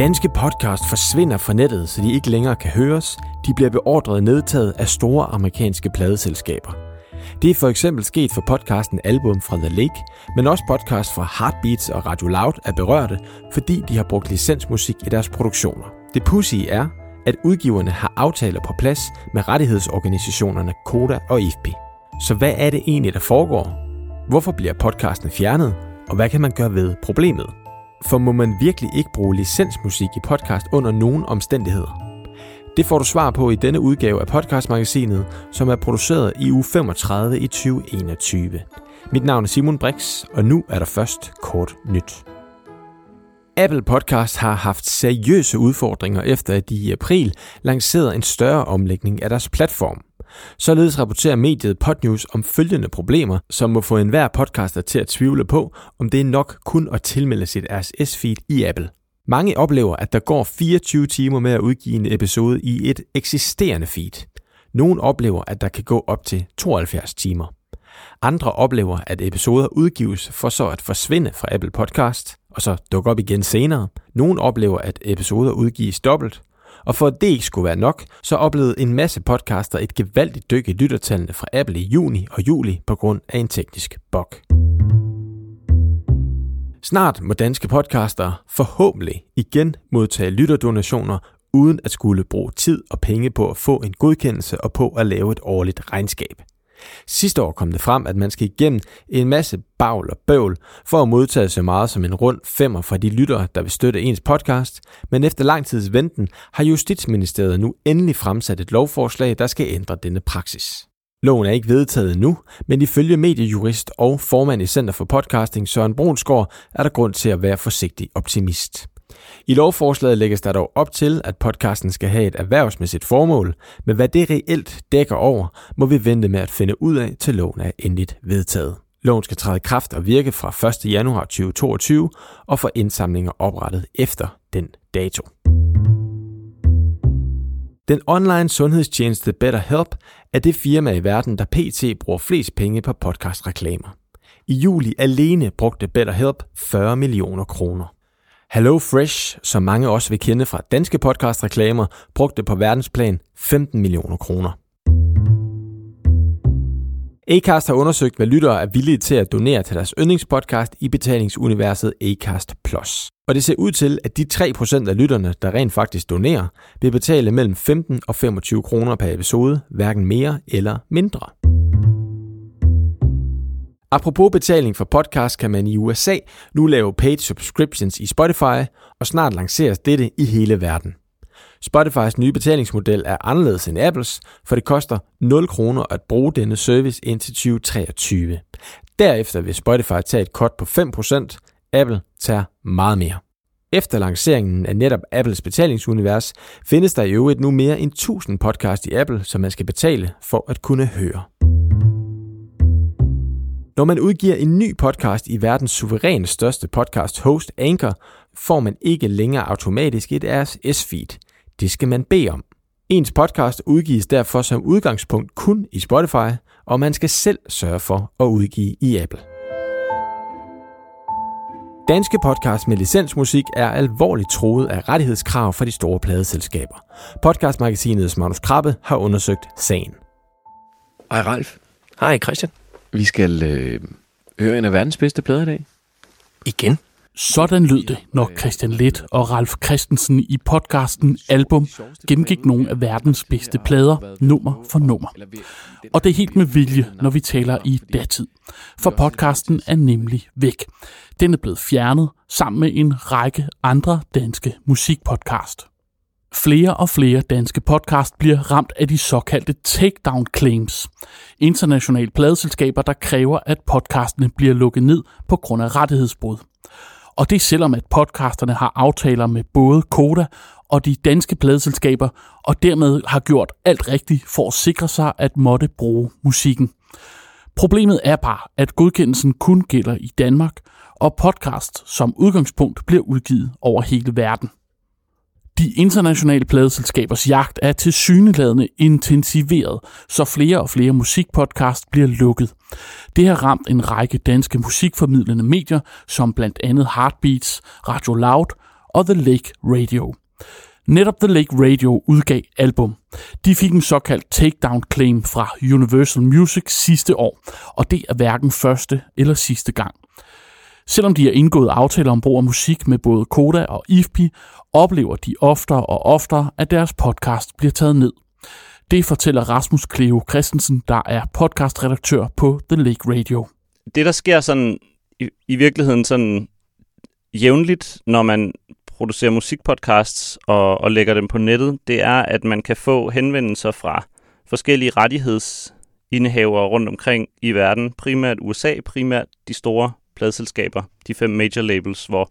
Danske podcast forsvinder fra nettet, så de ikke længere kan høres. De bliver beordret nedtaget af store amerikanske pladeselskaber. Det er for eksempel sket for podcasten Album fra The Lake, men også podcast fra Heartbeats og Radio Loud er berørte, fordi de har brugt licensmusik i deres produktioner. Det pussy er, at udgiverne har aftaler på plads med rettighedsorganisationerne Koda og IFP. Så hvad er det egentlig, der foregår? Hvorfor bliver podcasten fjernet? Og hvad kan man gøre ved problemet? For må man virkelig ikke bruge licensmusik i podcast under nogen omstændigheder? Det får du svar på i denne udgave af podcastmagasinet, som er produceret i uge 35 i 2021. Mit navn er Simon Brix, og nu er der først kort nyt. Apple Podcast har haft seriøse udfordringer efter at de i april lancerede en større omlægning af deres platform. Således rapporterer mediet Podnews om følgende problemer, som må få enhver podcaster til at tvivle på, om det er nok kun at tilmelde sit RSS-feed i Apple. Mange oplever, at der går 24 timer med at udgive en episode i et eksisterende feed. Nogle oplever, at der kan gå op til 72 timer. Andre oplever, at episoder udgives for så at forsvinde fra Apple Podcast, og så dukke op igen senere. Nogle oplever, at episoder udgives dobbelt. Og for at det ikke skulle være nok, så oplevede en masse podcaster et gevaldigt dyk i lyttertallene fra Apple i juni og juli på grund af en teknisk bug. Snart må danske podcaster forhåbentlig igen modtage lytterdonationer uden at skulle bruge tid og penge på at få en godkendelse og på at lave et årligt regnskab. Sidste år kom det frem, at man skal igennem en masse bagl og bøvl for at modtage så meget som en rund femmer fra de lyttere, der vil støtte ens podcast, men efter lang tids venten har Justitsministeriet nu endelig fremsat et lovforslag, der skal ændre denne praksis. Loven er ikke vedtaget nu, men ifølge mediejurist og formand i Center for Podcasting Søren Brunsgaard er der grund til at være forsigtig optimist. I lovforslaget lægges der dog op til, at podcasten skal have et erhvervsmæssigt formål, men hvad det reelt dækker over, må vi vente med at finde ud af, til loven er endeligt vedtaget. Loven skal træde i kraft og virke fra 1. januar 2022 og for indsamlinger oprettet efter den dato. Den online sundhedstjeneste BetterHelp er det firma i verden, der pt. bruger flest penge på podcastreklamer. I juli alene brugte BetterHelp 40 millioner kroner. Hello Fresh, som mange også vil kende fra danske podcastreklamer, brugte på verdensplan 15 millioner kroner. Acast har undersøgt, hvad lyttere er villige til at donere til deres yndlingspodcast i betalingsuniverset Acast Plus. Og det ser ud til, at de 3% af lytterne, der rent faktisk donerer, vil betale mellem 15 og 25 kroner per episode, hverken mere eller mindre. Apropos betaling for podcast, kan man i USA nu lave paid subscriptions i Spotify, og snart lanceres dette i hele verden. Spotifys nye betalingsmodel er anderledes end Apples, for det koster 0 kroner at bruge denne service indtil 2023. Derefter vil Spotify tage et cut på 5%, Apple tager meget mere. Efter lanceringen af netop Apples betalingsunivers findes der i øvrigt nu mere end 1000 podcast i Apple, som man skal betale for at kunne høre. Når man udgiver en ny podcast i verdens suverænt største podcast host Anchor, får man ikke længere automatisk et RSS-feed. Det skal man bede om. Ens podcast udgives derfor som udgangspunkt kun i Spotify, og man skal selv sørge for at udgive i Apple. Danske podcast med licensmusik er alvorligt troet af rettighedskrav fra de store pladeselskaber. Podcastmagasinets Magnus Krabbe har undersøgt sagen. Hej Ralf. Hej Christian. Vi skal øh, høre en af verdens bedste plader i dag. Igen? Sådan lød det, når Christian Let og Ralf Christensen i podcasten Album gennemgik nogle af verdens bedste plader, nummer for nummer. Og det er helt med vilje, når vi taler i datid. For podcasten er nemlig væk. Den er blevet fjernet sammen med en række andre danske musikpodcast. Flere og flere danske podcast bliver ramt af de såkaldte takedown claims. Internationale pladeselskaber, der kræver, at podcastene bliver lukket ned på grund af rettighedsbrud. Og det er selvom, at podcasterne har aftaler med både Koda og de danske pladeselskaber, og dermed har gjort alt rigtigt for at sikre sig at måtte bruge musikken. Problemet er bare, at godkendelsen kun gælder i Danmark, og podcast som udgangspunkt bliver udgivet over hele verden. De internationale pladeselskabers jagt er tilsyneladende intensiveret, så flere og flere musikpodcast bliver lukket. Det har ramt en række danske musikformidlende medier, som blandt andet Heartbeats, Radio Loud og The Lake Radio. Netop The Lake Radio udgav album. De fik en såkaldt takedown claim fra Universal Music sidste år, og det er hverken første eller sidste gang. Selvom de har indgået aftaler om brug af musik med både Koda og IFPI, oplever de oftere og oftere, at deres podcast bliver taget ned. Det fortæller Rasmus Cleo Christensen, der er podcastredaktør på The Lake Radio. Det, der sker sådan i, i virkeligheden sådan jævnligt, når man producerer musikpodcasts og, og lægger dem på nettet, det er, at man kan få henvendelser fra forskellige rettighedsindehavere rundt omkring i verden, primært USA, primært de store pladselskaber, de fem major labels, hvor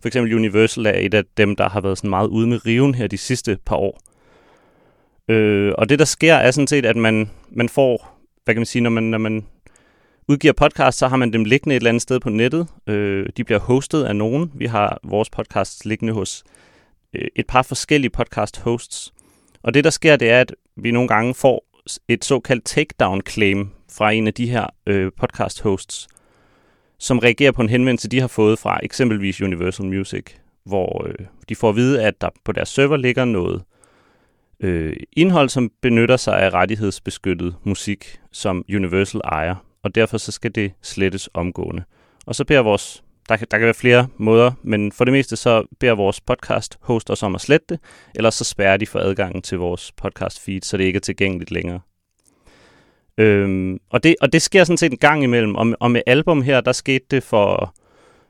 for eksempel Universal er et af dem, der har været sådan meget ude med riven her de sidste par år. Øh, og det, der sker, er sådan set, at man, man får, hvad kan man sige, når man, når man udgiver podcast, så har man dem liggende et eller andet sted på nettet. Øh, de bliver hostet af nogen. Vi har vores podcast liggende hos øh, et par forskellige podcast hosts. Og det, der sker, det er, at vi nogle gange får et såkaldt takedown claim fra en af de her øh, podcast hosts, som reagerer på en henvendelse, de har fået fra eksempelvis Universal Music, hvor øh, de får at vide, at der på deres server ligger noget øh, indhold, som benytter sig af rettighedsbeskyttet musik, som Universal ejer, og derfor så skal det slettes omgående. Og så beder vores, der der kan være flere måder, men for det meste så beder vores podcast host os om at slette det, eller så spærrer de for adgangen til vores podcast feed, så det ikke er tilgængeligt længere. Øhm, og, det, og det sker sådan set en gang imellem, og, og med album her, der skete det for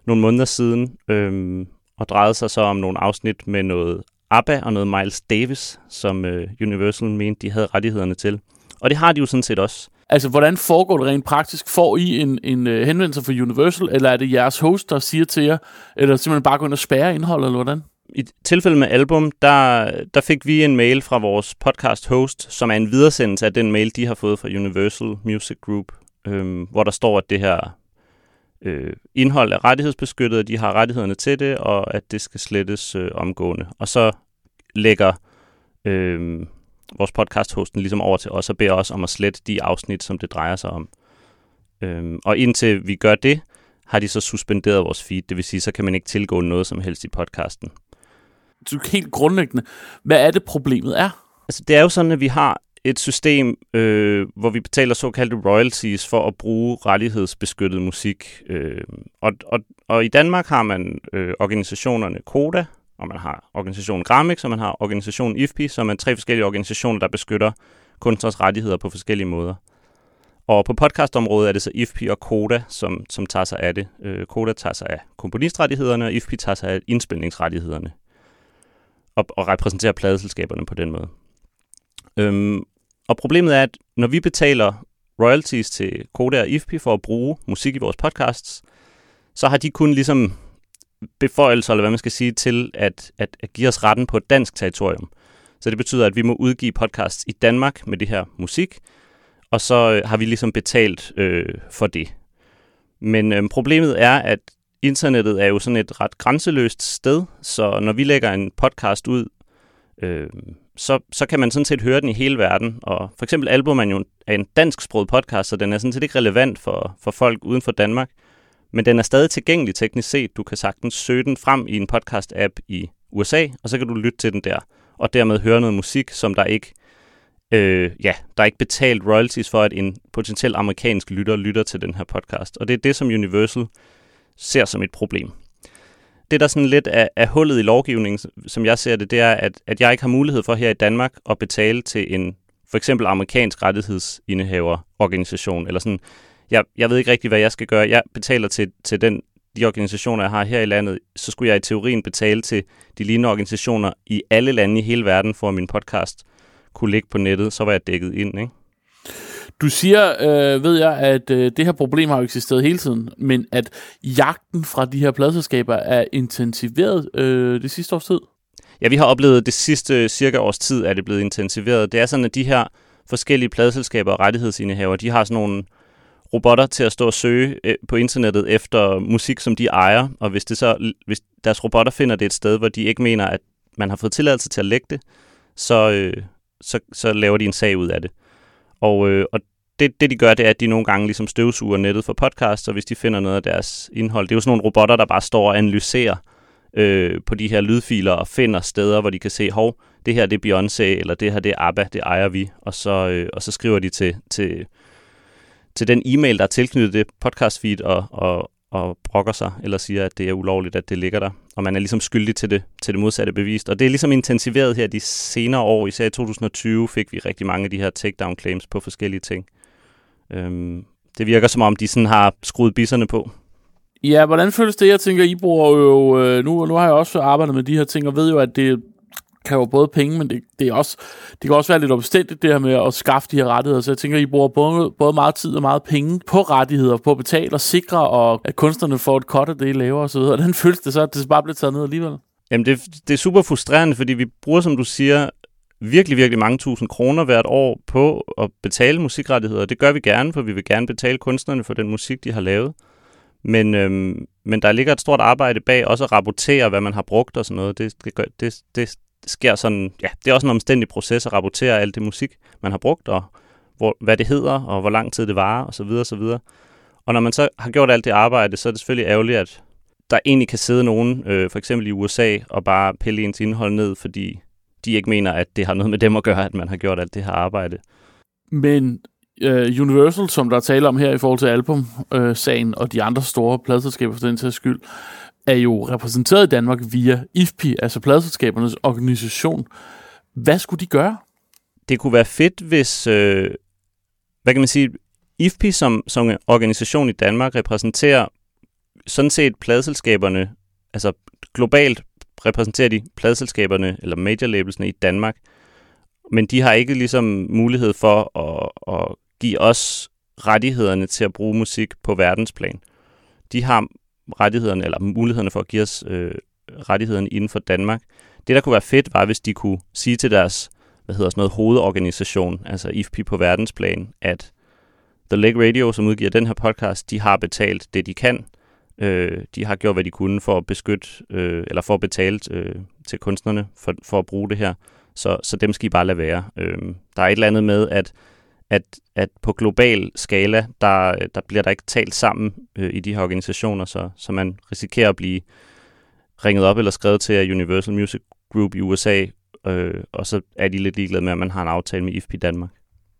nogle måneder siden, øhm, og drejede sig så om nogle afsnit med noget ABBA og noget Miles Davis, som øh, Universal mente, de havde rettighederne til. Og det har de jo sådan set også. Altså, hvordan foregår det rent praktisk? Får I en, en øh, henvendelse fra Universal, eller er det jeres host, der siger til jer, eller simpelthen bare gå ind og spærre indholdet, eller hvordan? I tilfælde med album, der, der fik vi en mail fra vores podcast host, som er en videresendelse af den mail, de har fået fra Universal Music Group, øh, hvor der står, at det her øh, indhold er rettighedsbeskyttet, at de har rettighederne til det, og at det skal slettes øh, omgående. Og så lægger øh, vores podcast-hosten ligesom over til os og beder os om at slette de afsnit, som det drejer sig om. Øh, og indtil vi gør det, har de så suspenderet vores feed. Det vil sige, så kan man ikke tilgå noget som helst i podcasten. Så helt grundlæggende, hvad er det problemet er? Altså, det er jo sådan, at vi har et system, øh, hvor vi betaler såkaldte royalties for at bruge rettighedsbeskyttet musik. Øh, og, og, og i Danmark har man øh, organisationerne Koda, og man har organisationen Gramix, og man har organisationen IFPI, som er tre forskellige organisationer, der beskytter kunstners rettigheder på forskellige måder. Og på podcastområdet er det så IFPI og Koda, som, som tager sig af det. Øh, Koda tager sig af komponistrettighederne, og IFPI tager sig af indspilningsrettighederne. Og, og repræsenterer pladeselskaberne på den måde. Øhm, og problemet er, at når vi betaler royalties til Koda og IFPI for at bruge musik i vores podcasts, så har de kun ligesom beføjelser, eller hvad man skal sige, til at, at, at give os retten på et dansk territorium. Så det betyder, at vi må udgive podcasts i Danmark med det her musik, og så øh, har vi ligesom betalt øh, for det. Men øh, problemet er, at internettet er jo sådan et ret grænseløst sted, så når vi lægger en podcast ud, øh, så, så kan man sådan set høre den i hele verden. Og for eksempel Album er jo en dansksproget podcast, så den er sådan set ikke relevant for, for folk uden for Danmark. Men den er stadig tilgængelig teknisk set. Du kan sagtens søge den frem i en podcast-app i USA, og så kan du lytte til den der, og dermed høre noget musik, som der ikke øh, ja, der er ikke betalt royalties for, at en potentiel amerikansk lytter lytter til den her podcast. Og det er det, som Universal ser som et problem. Det, der sådan lidt er, er hullet i lovgivningen, som jeg ser det, det er, at, at jeg ikke har mulighed for her i Danmark at betale til en for eksempel amerikansk rettighedsindehaverorganisation, eller sådan jeg, jeg ved ikke rigtig, hvad jeg skal gøre. Jeg betaler til, til den, de organisationer, jeg har her i landet. Så skulle jeg i teorien betale til de lignende organisationer i alle lande i hele verden, for at min podcast kunne ligge på nettet. Så var jeg dækket ind, ikke? Du siger, øh, ved jeg, at øh, det her problem har jo eksisteret hele tiden, men at jagten fra de her pladselskaber er intensiveret øh, det sidste års tid? Ja, vi har oplevet det sidste øh, cirka års tid, at det blevet intensiveret. Det er sådan, at de her forskellige pladselskaber og rettighedsindehaver, de har sådan nogle robotter til at stå og søge øh, på internettet efter musik, som de ejer, og hvis, det så, hvis deres robotter finder det et sted, hvor de ikke mener, at man har fået tilladelse til at lægge det, så, øh, så, så laver de en sag ud af det. Og, øh, og det, det, de gør, det er, at de nogle gange ligesom støvsuger nettet for podcasts, og hvis de finder noget af deres indhold, det er jo sådan nogle robotter, der bare står og analyserer øh, på de her lydfiler og finder steder, hvor de kan se, hov, det her det er Beyoncé, eller det her det er ABBA, det ejer vi. Og så, øh, og så skriver de til, til, til den e-mail, der er tilknyttet det podcast feed, og, og, og brokker sig, eller siger, at det er ulovligt, at det ligger der. Og man er ligesom skyldig til det, til det modsatte bevist. Og det er ligesom intensiveret her de senere år. Især i 2020 fik vi rigtig mange af de her takedown claims på forskellige ting. Øhm, det virker som om, de sådan har skruet bisserne på. Ja, hvordan føles det? Jeg tænker, I bruger jo... Øh, nu, nu har jeg også arbejdet med de her ting, og ved jo, at det kræver både penge, men det, det, er også, det kan også være lidt omstændigt, det her med at skaffe de her rettigheder. Så jeg tænker, I bruger både, både meget tid og meget penge på rettigheder, på at betale og sikre, og at kunstnerne får et cut af det, I laver osv. Hvordan føles det så, at det bare bliver taget ned alligevel? Jamen, det, det er super frustrerende, fordi vi bruger, som du siger, virkelig, virkelig mange tusind kroner hvert år på at betale musikrettigheder. Det gør vi gerne, for vi vil gerne betale kunstnerne for den musik, de har lavet. Men, øhm, men der ligger et stort arbejde bag også at rapportere, hvad man har brugt og sådan noget. Det, det, gør, det, det sker sådan, ja, det er også en omstændig proces at rapportere alt det musik, man har brugt, og hvor, hvad det hedder, og hvor lang tid det varer, og så videre, og så videre. Og når man så har gjort alt det arbejde, så er det selvfølgelig ærgerligt, at der egentlig kan sidde nogen, øh, for eksempel i USA, og bare pille ens indhold ned, fordi de ikke mener, at det har noget med dem at gøre, at man har gjort alt det her arbejde. Men uh, Universal, som der er tale om her i forhold til album-sagen, uh, og de andre store pladselskaber for den sags skyld, er jo repræsenteret i Danmark via IFPI, altså pladselskabernes organisation. Hvad skulle de gøre? Det kunne være fedt, hvis, øh, hvad kan man sige, IFPI som, som organisation i Danmark repræsenterer sådan set pladselskaberne, altså globalt repræsenterer de pladselskaberne eller major labelsne i Danmark, men de har ikke ligesom mulighed for at, at give os rettighederne til at bruge musik på verdensplan. De har rettighederne, eller mulighederne for at give os øh, rettighederne inden for Danmark. Det, der kunne være fedt, var, hvis de kunne sige til deres hvad hedder sådan noget, hovedorganisation, altså IFP på verdensplan, at The Lake Radio, som udgiver den her podcast, de har betalt det, de kan. Øh, de har gjort, hvad de kunne for at beskytte, øh, eller for at betale øh, til kunstnerne for, for at bruge det her. Så, så dem skal I bare lade være. Øh, der er et eller andet med, at at, at på global skala, der, der bliver der ikke talt sammen øh, i de her organisationer, så, så man risikerer at blive ringet op eller skrevet til af Universal Music Group i USA, øh, og så er de lidt ligeglade med, at man har en aftale med IFP Danmark.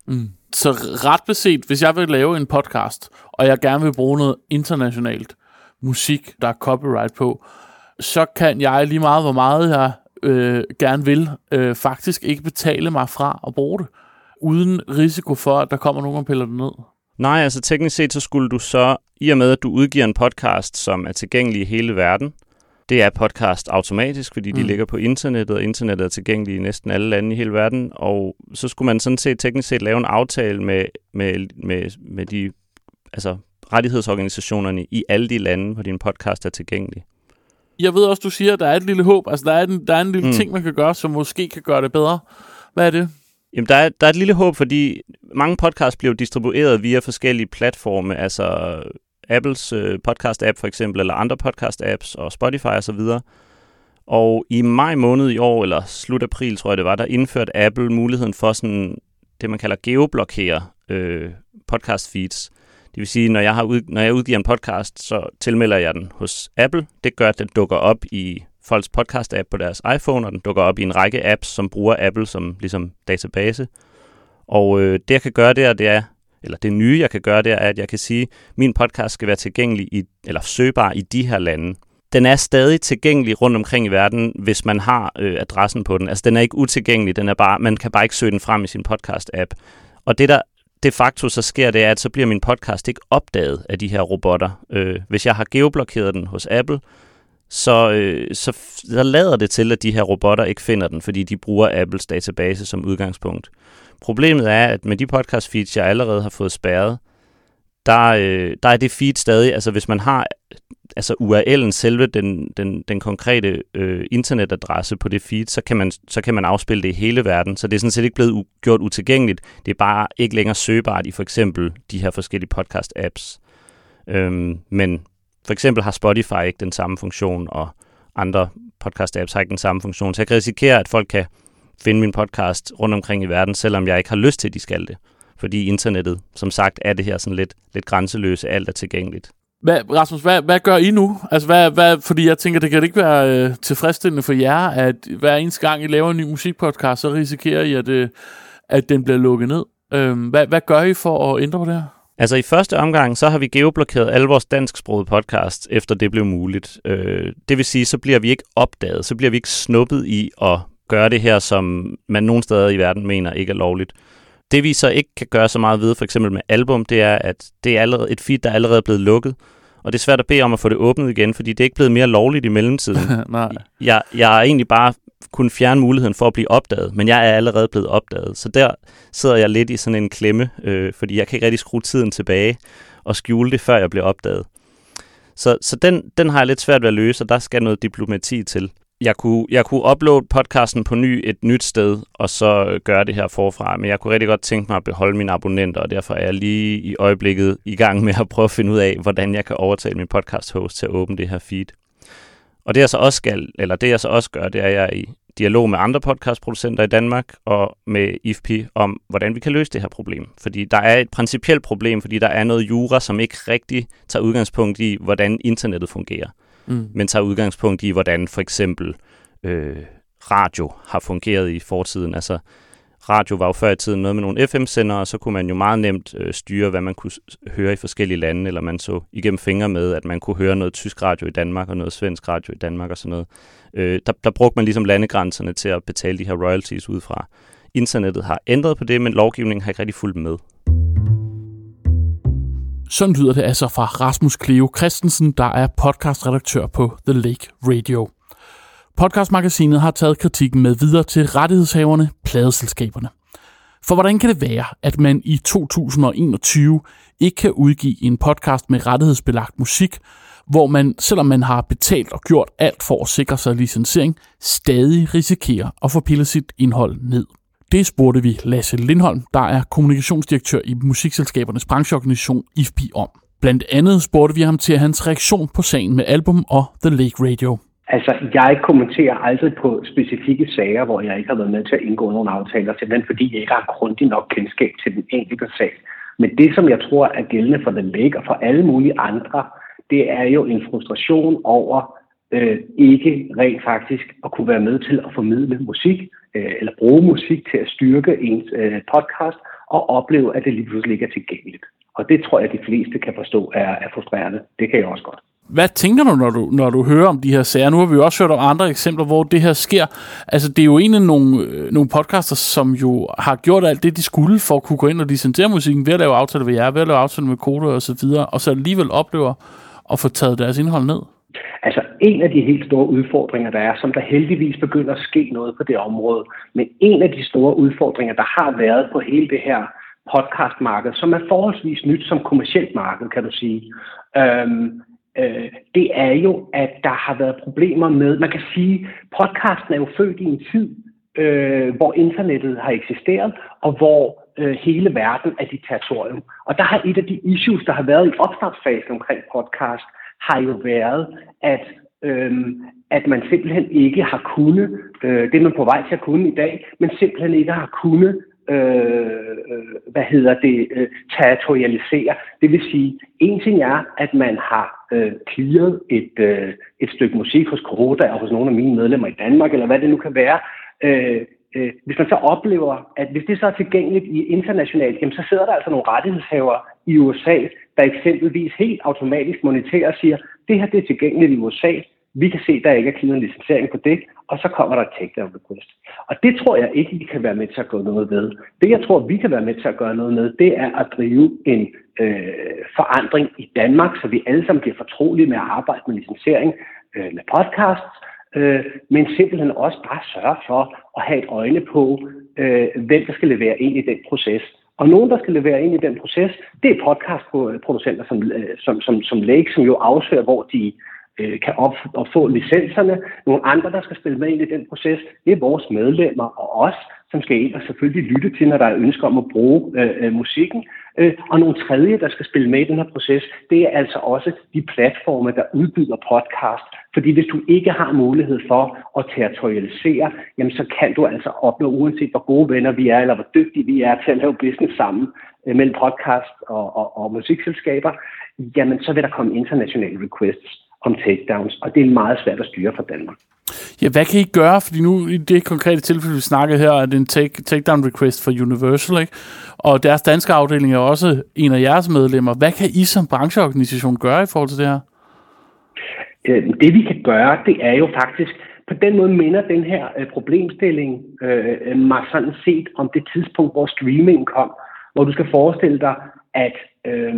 Mm. Så ret beset, hvis jeg vil lave en podcast, og jeg gerne vil bruge noget internationalt musik, der er copyright på, så kan jeg lige meget, hvor meget jeg øh, gerne vil, øh, faktisk ikke betale mig fra at bruge det uden risiko for, at der kommer nogen og piller det ned? Nej, altså teknisk set, så skulle du så, i og med at du udgiver en podcast, som er tilgængelig i hele verden, det er podcast automatisk, fordi de mm. ligger på internettet, og internettet er tilgængelig i næsten alle lande i hele verden, og så skulle man sådan set teknisk set lave en aftale med, med, med, med de altså rettighedsorganisationerne i alle de lande, hvor din podcast er tilgængelig. Jeg ved også, du siger, at der er et lille håb, altså der er en, der er en lille mm. ting, man kan gøre, som måske kan gøre det bedre. Hvad er det? Jamen, der er, der er et lille håb, fordi mange podcasts bliver distribueret via forskellige platforme, altså Apples øh, podcast-app for eksempel, eller andre podcast-apps, og Spotify osv. Og, og i maj måned i år, eller slut april, tror jeg det var, der indførte Apple muligheden for sådan det, man kalder geoblokere øh, podcast feeds. Det vil sige, når jeg, har ud, når jeg udgiver en podcast, så tilmelder jeg den hos Apple. Det gør, at den dukker op i folks podcast-app på deres iPhone, og den dukker op i en række apps, som bruger Apple som ligesom database. Og øh, det, jeg kan gøre der, det er, eller det nye, jeg kan gøre der, er, at jeg kan sige, at min podcast skal være tilgængelig i, eller søgbar i de her lande. Den er stadig tilgængelig rundt omkring i verden, hvis man har øh, adressen på den. Altså, den er ikke utilgængelig, den er bare, man kan bare ikke søge den frem i sin podcast-app. Og det, der de facto så sker, det at så bliver min podcast ikke opdaget af de her robotter. Øh, hvis jeg har geoblokeret den hos Apple, så, øh, så, så lader det til, at de her robotter ikke finder den, fordi de bruger Apples database som udgangspunkt. Problemet er, at med de podcast feeds, jeg allerede har fået spærret, der, øh, der er det feed stadig, altså hvis man har altså URL'en, selve den, den, den konkrete øh, internetadresse på det feed, så kan, man, så kan man afspille det i hele verden. Så det er sådan set ikke blevet u- gjort utilgængeligt. Det er bare ikke længere søgbart i for eksempel de her forskellige podcast-apps. Øhm, men for eksempel har Spotify ikke den samme funktion, og andre podcast-apps har ikke den samme funktion. Så jeg kan risikere, at folk kan finde min podcast rundt omkring i verden, selvom jeg ikke har lyst til, at de skal det. Fordi internettet, som sagt, er det her sådan lidt, lidt grænseløse, alt er tilgængeligt. Hvad, Rasmus, hvad, hvad gør I nu? Altså, hvad, hvad, fordi jeg tænker, det kan ikke være øh, tilfredsstillende for jer, at hver eneste gang I laver en ny musikpodcast, så risikerer I, at, øh, at den bliver lukket ned. Øh, hvad, hvad gør I for at ændre på det her? Altså i første omgang, så har vi geoblokeret alle vores dansksprogede podcast, efter det blev muligt. Øh, det vil sige, så bliver vi ikke opdaget, så bliver vi ikke snuppet i at gøre det her, som man nogle steder i verden mener ikke er lovligt. Det vi så ikke kan gøre så meget ved, for eksempel med album, det er, at det er allerede et feed, der er allerede blevet lukket. Og det er svært at bede om at få det åbnet igen, fordi det er ikke blevet mere lovligt i mellemtiden. Nej. Jeg, jeg har egentlig bare kun fjerne muligheden for at blive opdaget, men jeg er allerede blevet opdaget. Så der sidder jeg lidt i sådan en klemme, øh, fordi jeg kan ikke rigtig skrue tiden tilbage og skjule det, før jeg bliver opdaget. Så, så den, den har jeg lidt svært ved at løse, og der skal noget diplomati til jeg kunne, jeg kunne uploade podcasten på ny et nyt sted, og så øh, gøre det her forfra. Men jeg kunne rigtig godt tænke mig at beholde mine abonnenter, og derfor er jeg lige i øjeblikket i gang med at prøve at finde ud af, hvordan jeg kan overtale min podcast host til at åbne det her feed. Og det jeg så også skal, eller det jeg så også gør, det er, at jeg er i dialog med andre podcastproducenter i Danmark og med IFP om, hvordan vi kan løse det her problem. Fordi der er et principielt problem, fordi der er noget jura, som ikke rigtig tager udgangspunkt i, hvordan internettet fungerer mm. men tager udgangspunkt i, hvordan for eksempel øh, radio har fungeret i fortiden. Altså, radio var jo før i tiden noget med nogle FM-sendere, og så kunne man jo meget nemt øh, styre, hvad man kunne høre i forskellige lande, eller man så igennem fingre med, at man kunne høre noget tysk radio i Danmark, og noget svensk radio i Danmark og sådan noget. Øh, der, der brugte man ligesom landegrænserne til at betale de her royalties ud fra. Internettet har ændret på det, men lovgivningen har ikke rigtig fulgt med. Sådan lyder det altså fra Rasmus Cleo Christensen, der er podcastredaktør på The Lake Radio. Podcastmagasinet har taget kritikken med videre til rettighedshaverne, pladeselskaberne. For hvordan kan det være, at man i 2021 ikke kan udgive en podcast med rettighedsbelagt musik, hvor man, selvom man har betalt og gjort alt for at sikre sig licensering, stadig risikerer at få pillet sit indhold ned? Det spurgte vi Lasse Lindholm, der er kommunikationsdirektør i musikselskabernes brancheorganisation IFPI om. Blandt andet spurgte vi ham til hans reaktion på sagen med album og The Lake Radio. Altså, jeg kommenterer aldrig på specifikke sager, hvor jeg ikke har været med til at indgå nogle aftaler, simpelthen fordi jeg ikke har grundig nok kendskab til den enkelte sag. Men det, som jeg tror er gældende for The Lake og for alle mulige andre, det er jo en frustration over øh, ikke rent faktisk at kunne være med til at formidle musik, øh, eller bruge musik til at styrke ens øh, podcast, og opleve, at det lige pludselig ikke er tilgængeligt. Og det tror jeg, at de fleste kan forstå er, er frustrerende. Det kan jeg også godt. Hvad tænker du når, du, når du hører om de her sager? Nu har vi jo også hørt om andre eksempler, hvor det her sker. Altså, det er jo egentlig nogle, øh, nogle podcaster, som jo har gjort alt det, de skulle for at kunne gå ind og licensere musikken ved at lave aftaler ved jer, ved at lave aftaler med koder og så videre, og så alligevel oplever at få taget deres indhold ned. Altså en af de helt store udfordringer, der er, som der heldigvis begynder at ske noget på det område, men en af de store udfordringer, der har været på hele det her podcastmarked, som er forholdsvis nyt som kommersielt marked, kan du sige, øhm, øh, det er jo, at der har været problemer med, man kan sige, podcasten er jo født i en tid, øh, hvor internettet har eksisteret, og hvor øh, hele verden er dit territorium. Og der har et af de issues, der har været i opstartsfasen omkring podcast, har jo været, at, øhm, at man simpelthen ikke har kunnet, øh, det er man på vej til at kunne i dag, men simpelthen ikke har kunnet øh, hvad hedder det, øh, territorialisere. Det vil sige, en ting er, at man har øh, clearet et, øh, et stykke musik hos Corota og hos nogle af mine medlemmer i Danmark, eller hvad det nu kan være. Øh, øh, hvis man så oplever, at hvis det så er tilgængeligt i internationalt, jamen, så sidder der altså nogle rettighedshavere i USA, der eksempelvis helt automatisk moniterer og siger, det her det er tilgængeligt i USA, vi kan se, at der ikke er givet en licensering på det, og så kommer der et takedown request. Og det tror jeg ikke, vi kan være med til at gøre noget ved. Det, jeg tror, vi kan være med til at gøre noget med, det er at drive en øh, forandring i Danmark, så vi alle sammen bliver fortrolige med at arbejde med licensering øh, med podcasts, øh, men simpelthen også bare sørge for at have et øjne på, øh, hvem der skal levere ind i den proces. Og nogen, der skal levere ind i den proces, det er podcastproducenter som, øh, som, som, som Lake, som jo afsøger, hvor de øh, kan op, og få licenserne. Nogle andre, der skal spille med ind i den proces, det er vores medlemmer og os, som skal ind og selvfølgelig lytte til, når der er ønsker om at bruge øh, øh musikken. Øh, og nogle tredje, der skal spille med i den her proces, det er altså også de platforme, der udbyder podcast. Fordi hvis du ikke har mulighed for at territorialisere, jamen så kan du altså opnå, uanset hvor gode venner vi er, eller hvor dygtige vi er til at lave business sammen øh, mellem podcast og, og, og musikselskaber, jamen så vil der komme internationale requests om takedowns, og det er meget svært at styre fra Danmark. Ja, hvad kan I gøre? Fordi nu i det konkrete tilfælde, vi snakkede her, er det en take, takedown request for Universal, ikke? Og deres danske afdeling er også en af jeres medlemmer. Hvad kan I som brancheorganisation gøre i forhold til det her? Øh, det vi kan gøre, det er jo faktisk, på den måde minder den her øh, problemstilling øh, øh, mig sådan set om det tidspunkt, hvor streaming kom, hvor du skal forestille dig, at øh,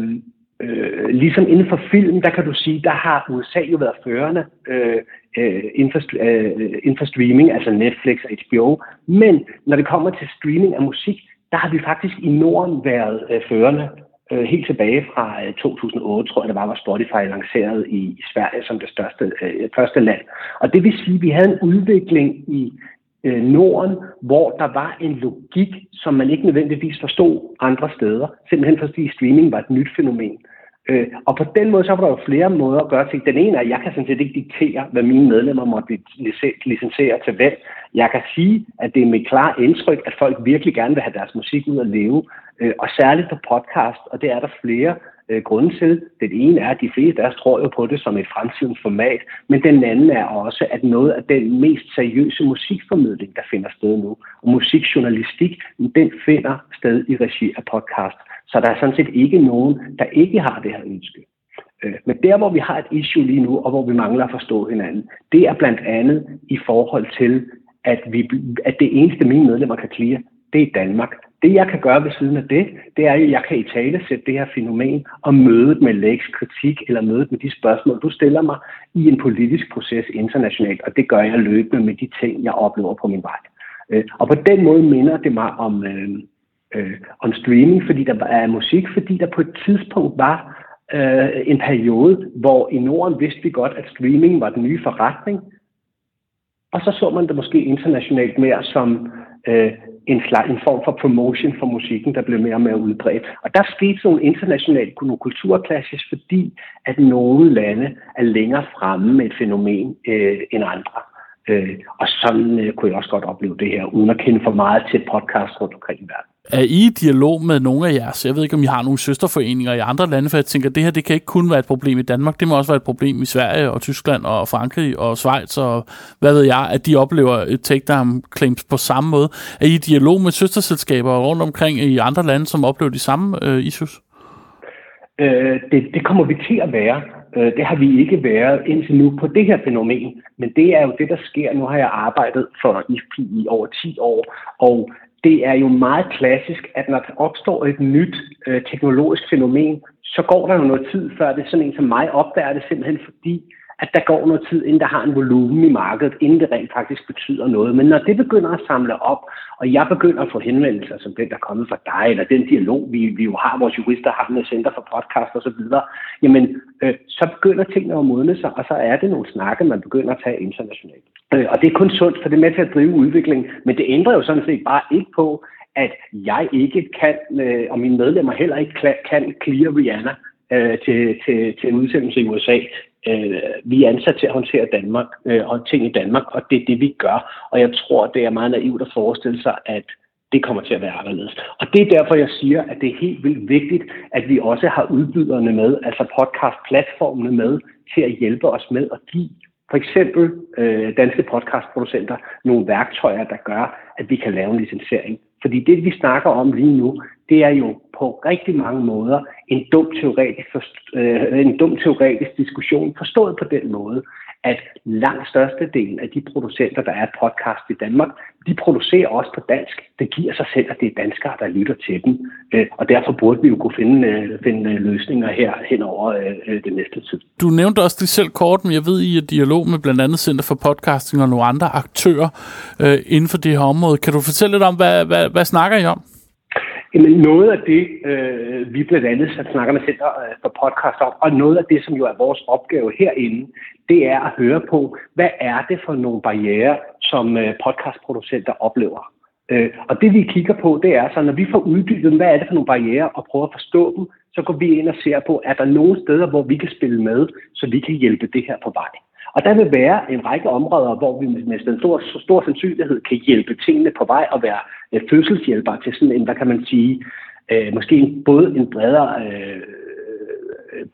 øh, ligesom inden for film, der kan du sige, der har USA jo været førende øh, øh, inden, for, øh, inden for streaming, altså Netflix og HBO. Men når det kommer til streaming af musik, der har vi faktisk i Norden været øh, førende. Øh, helt tilbage fra øh, 2008, tror jeg det var, hvor Spotify lanceret i, i Sverige som det største, øh, første land. Og det vil sige, at vi havde en udvikling i øh, Norden, hvor der var en logik, som man ikke nødvendigvis forstod andre steder, simpelthen fordi streaming var et nyt fænomen. Øh, Øh, og på den måde, så var der jo flere måder at gøre ting. Den ene er, at jeg kan sådan set ikke diktere, hvad mine medlemmer måtte licensere til hvem. Jeg kan sige, at det er mit klare indtryk, at folk virkelig gerne vil have deres musik ud at leve, øh, og særligt på podcast, og det er der flere øh, grunde til. Den ene er, at de fleste af os tror jo på det som et fremtidens format, men den anden er også, at noget af den mest seriøse musikformidling, der finder sted nu, og musikjournalistik, den finder sted i regi af podcast. Så der er sådan set ikke nogen, der ikke har det her ønske. Øh, men der, hvor vi har et issue lige nu, og hvor vi mangler at forstå hinanden, det er blandt andet i forhold til, at, vi, at det eneste, mine medlemmer kan klire, det er Danmark. Det, jeg kan gøre ved siden af det, det er, at jeg kan i tale sætte det her fænomen og mødet med Lakes kritik eller mødet med de spørgsmål, du stiller mig i en politisk proces internationalt, og det gør jeg løbende med de ting, jeg oplever på min vej. Øh, og på den måde minder det mig om, øh, øh, om streaming, fordi der er musik, fordi der på et tidspunkt var øh, en periode, hvor i Norden vidste vi godt, at streaming var den nye forretning, og så så man det måske internationalt mere som øh, en, slags, en form for promotion for musikken, der blev mere og mere udbredt. Og der skete sådan nogle internationale nogle kulturklasses, fordi at nogle lande er længere fremme med et fænomen øh, end andre. Øh, og sådan øh, kunne jeg også godt opleve det her, uden at kende for meget til podcast rundt omkring i verden. Er I i dialog med nogle af jeres? Jeg ved ikke, om I har nogle søsterforeninger i andre lande, for jeg tænker, at det her det kan ikke kun være et problem i Danmark. Det må også være et problem i Sverige og Tyskland og Frankrig og Schweiz og hvad ved jeg, at de oplever et takedown claims på samme måde. Er I i dialog med søsterselskaber rundt omkring i andre lande, som oplever de samme øh, issues? Øh, det, det kommer vi til at være. Øh, det har vi ikke været indtil nu på det her fænomen, men det er jo det, der sker. Nu har jeg arbejdet for IFP i over 10 år, og det er jo meget klassisk, at når der opstår et nyt øh, teknologisk fænomen, så går der jo noget tid, før det sådan en som mig opdager det simpelthen fordi, at der går noget tid, inden der har en volumen i markedet, inden det rent faktisk betyder noget. Men når det begynder at samle op, og jeg begynder at få henvendelser som den, der er kommet fra dig, eller den dialog, vi, vi jo har, vores jurister har med Center for Podcast og så videre, jamen, øh, så begynder tingene at modne sig, og så er det nogle snakke, man begynder at tage internationalt. Øh, og det er kun sundt, for det er med til at drive udvikling, men det ændrer jo sådan set bare ikke på, at jeg ikke kan, øh, og mine medlemmer heller ikke kan clear Rihanna øh, til, til, til en udsendelse i USA øh, vi er ansat til at håndtere Danmark øh, og ting i Danmark, og det er det, vi gør. Og jeg tror, det er meget naivt at forestille sig, at det kommer til at være anderledes. Og det er derfor, jeg siger, at det er helt vildt vigtigt, at vi også har udbyderne med, altså podcast-platformene med, til at hjælpe os med at give for eksempel øh, danske podcastproducenter nogle værktøjer, der gør, at vi kan lave en licensering. Fordi det, vi snakker om lige nu, det er jo på rigtig mange måder en dum teoretisk, øh, en dum teoretisk diskussion, forstået på den måde, at langt størstedelen af de producenter, der er podcast i Danmark, de producerer også på dansk. Det giver sig selv, at det er danskere, der lytter til dem. Øh, og derfor burde vi jo kunne finde, øh, finde øh, løsninger her hen over øh, øh, det næste tid. Du nævnte også det selv kort, men jeg ved, I er dialog med blandt andet Center for Podcasting og nogle andre aktører øh, inden for det her område. Kan du fortælle lidt om, hvad, hvad, hvad snakker I om? Jamen noget af det, øh, vi blandt andet snakker med Center øh, for Podcast om, og noget af det, som jo er vores opgave herinde, det er at høre på, hvad er det for nogle barriere, som øh, podcastproducenter oplever. Øh, og det vi kigger på, det er så, når vi får uddybet, hvad er det for nogle barriere, og prøver at forstå dem, så går vi ind og ser på, er der nogle steder, hvor vi kan spille med, så vi kan hjælpe det her på vej. Og der vil være en række områder, hvor vi med en stor, stor sandsynlighed kan hjælpe tingene på vej og være øh, til sådan en, hvad kan man sige, øh, måske både en bredere øh,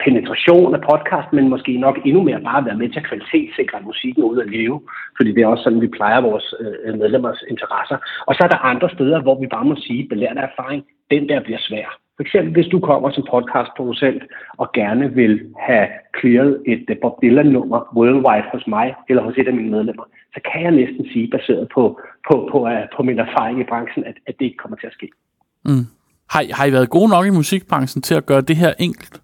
penetration af podcast, men måske nok endnu mere bare være med til at kvalitetssikre musikken ud at leve, fordi det er også sådan, vi plejer vores øh, medlemmers interesser. Og så er der andre steder, hvor vi bare må sige, belært af erfaring, den der bliver svær. For eksempel hvis du kommer som podcastproducent og gerne vil have clearet et Bob Dylan-nummer worldwide hos mig eller hos et af mine medlemmer, så kan jeg næsten sige, baseret på, på, på, øh, på min erfaring i branchen, at, at det ikke kommer til at ske. Mm. Har, har I været gode nok i musikbranchen til at gøre det her enkelt?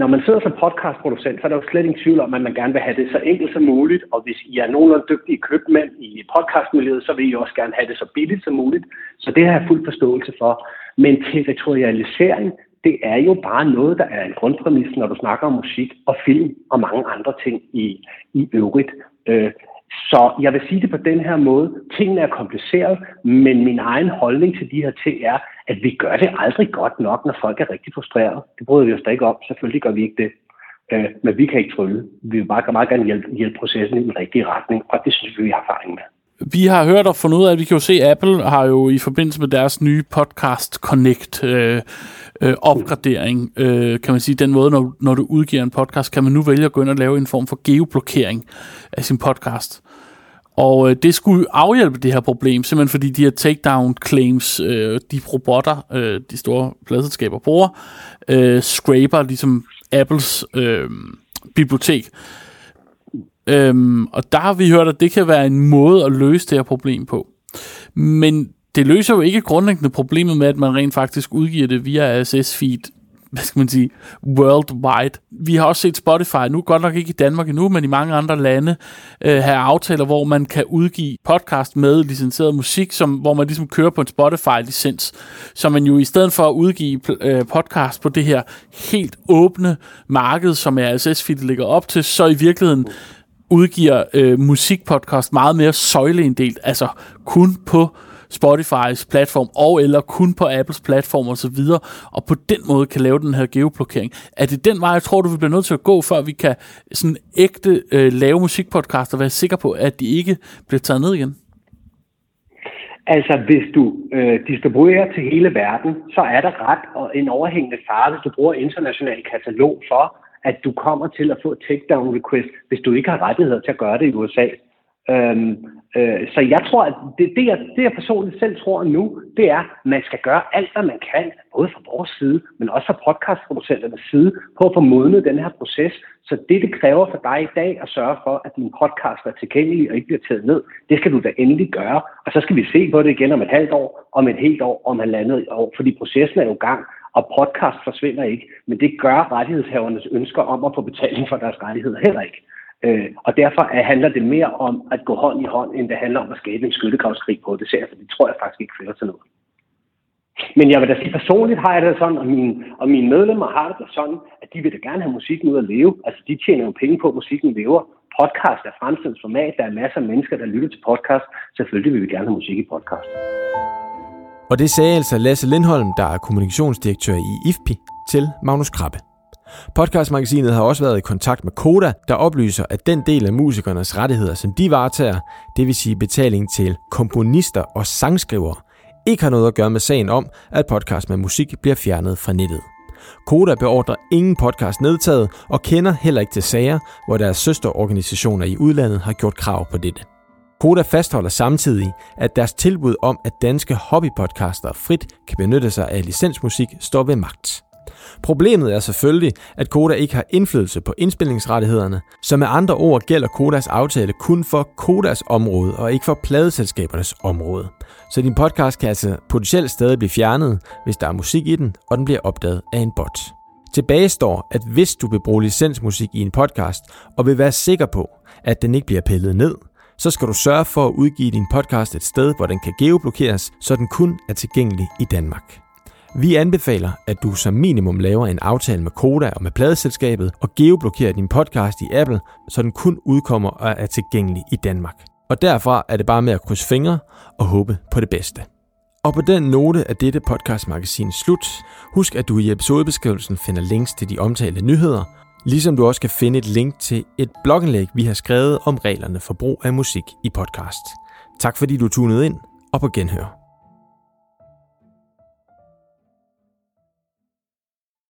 Når man sidder som podcastproducent, så er der jo slet ingen tvivl om, at man gerne vil have det så enkelt som muligt, og hvis I er nogenlunde dygtige købmænd i podcastmiljøet, så vil I også gerne have det så billigt som muligt. Så det har jeg fuld forståelse for. Men territorialisering, det er jo bare noget, der er en grundpræmis, når du snakker om musik og film og mange andre ting i, i øvrigt. Øh, så jeg vil sige det på den her måde. Tingene er kompliceret, men min egen holdning til de her ting er, at vi gør det aldrig godt nok, når folk er rigtig frustrerede. Det bryder vi os da ikke om. Selvfølgelig gør vi ikke det. Øh, men vi kan ikke trylle. Vi vil bare meget gerne hjælpe, hjælpe processen i den rigtige retning, og det synes vi, vi har erfaring med. Vi har hørt og fundet ud af, at vi kan jo se, at Apple har jo i forbindelse med deres nye podcast Connect øh, øh, opgradering, øh, kan man sige, den måde, når, når du udgiver en podcast, kan man nu vælge at gå ind og lave en form for geoblokering af sin podcast. Og øh, det skulle afhjælpe det her problem, simpelthen fordi de her takedown claims, øh, de robotter, øh, de store pladselskaber bruger, øh, scraper ligesom Apples øh, bibliotek. Øhm, og der har vi hørt, at det kan være en måde at løse det her problem på. Men det løser jo ikke grundlæggende problemet med, at man rent faktisk udgiver det via RSS-feed hvad skal man sige, worldwide. Vi har også set Spotify, nu godt nok ikke i Danmark endnu, men i mange andre lande, øh, have aftaler, hvor man kan udgive podcast med licenseret musik, som, hvor man ligesom kører på en Spotify-licens. Så man jo i stedet for at udgive øh, podcast på det her helt åbne marked, som RSS-feed ligger op til, så i virkeligheden udgiver øh, musikpodcast meget mere søjleinddelt, altså kun på Spotifys platform, og eller kun på Apples platform osv., og, og på den måde kan lave den her geoblokering. Er det den vej, jeg tror, du vil blive nødt til at gå, før vi kan sådan ægte øh, lave musikpodcast og være sikker på, at de ikke bliver taget ned igen? Altså, hvis du øh, distribuerer til hele verden, så er der ret og en overhængende fare, hvis du bruger international katalog for, at du kommer til at få et takedown request, hvis du ikke har rettigheder til at gøre det i USA. Øhm, øh, så jeg tror, at det, det, jeg, det, jeg personligt selv tror nu, det er, at man skal gøre alt, hvad man kan, både fra vores side, men også fra podcastproducenternes side, på at få modnet den her proces. Så det, det kræver for dig i dag at sørge for, at din podcast er tilgængelig og ikke bliver taget ned, det skal du da endelig gøre. Og så skal vi se på det igen om et halvt år, om et helt år, om halvandet år, fordi processen er jo i gang, og podcast forsvinder ikke. Men det gør rettighedshavernes ønsker om at få betaling for deres rettigheder heller ikke. Øh, og derfor handler det mere om at gå hånd i hånd, end det handler om at skabe en skyttegravskrig på det, for det tror jeg faktisk ikke fører til noget. Men jeg vil da sige, personligt har jeg det sådan, og mine, og mine medlemmer har det sådan, at de vil da gerne have musikken ud at leve. Altså, de tjener jo penge på, at musikken lever. Podcast er fremtidens format. Der er masser af mennesker, der lytter til podcast. Selvfølgelig vil vi gerne have musik i podcast. Og det sagde altså Lasse Lindholm, der er kommunikationsdirektør i IFPI, til Magnus Krabbe. Podcastmagasinet har også været i kontakt med Koda, der oplyser, at den del af musikernes rettigheder, som de varetager, det vil sige betaling til komponister og sangskrivere, ikke har noget at gøre med sagen om, at podcast med musik bliver fjernet fra nettet. Koda beordrer ingen podcast nedtaget og kender heller ikke til sager, hvor deres søsterorganisationer i udlandet har gjort krav på dette. Koda fastholder samtidig, at deres tilbud om, at danske hobbypodcaster frit kan benytte sig af licensmusik, står ved magt. Problemet er selvfølgelig, at Koda ikke har indflydelse på indspilningsrettighederne, så med andre ord gælder Kodas aftale kun for Kodas område og ikke for pladeselskabernes område. Så din podcast kan altså potentielt stadig blive fjernet, hvis der er musik i den, og den bliver opdaget af en bot. Tilbage står, at hvis du vil bruge licensmusik i en podcast, og vil være sikker på, at den ikke bliver pillet ned, så skal du sørge for at udgive din podcast et sted, hvor den kan geoblokeres, så den kun er tilgængelig i Danmark. Vi anbefaler, at du som minimum laver en aftale med Koda og med pladeselskabet og geoblokerer din podcast i Apple, så den kun udkommer og er tilgængelig i Danmark. Og derfra er det bare med at krydse fingre og håbe på det bedste. Og på den note er dette podcastmagasin slut. Husk, at du i episodebeskrivelsen finder links til de omtalte nyheder, ligesom du også kan finde et link til et blogindlæg, vi har skrevet om reglerne for brug af musik i podcast. Tak fordi du tunede ind, og på genhør.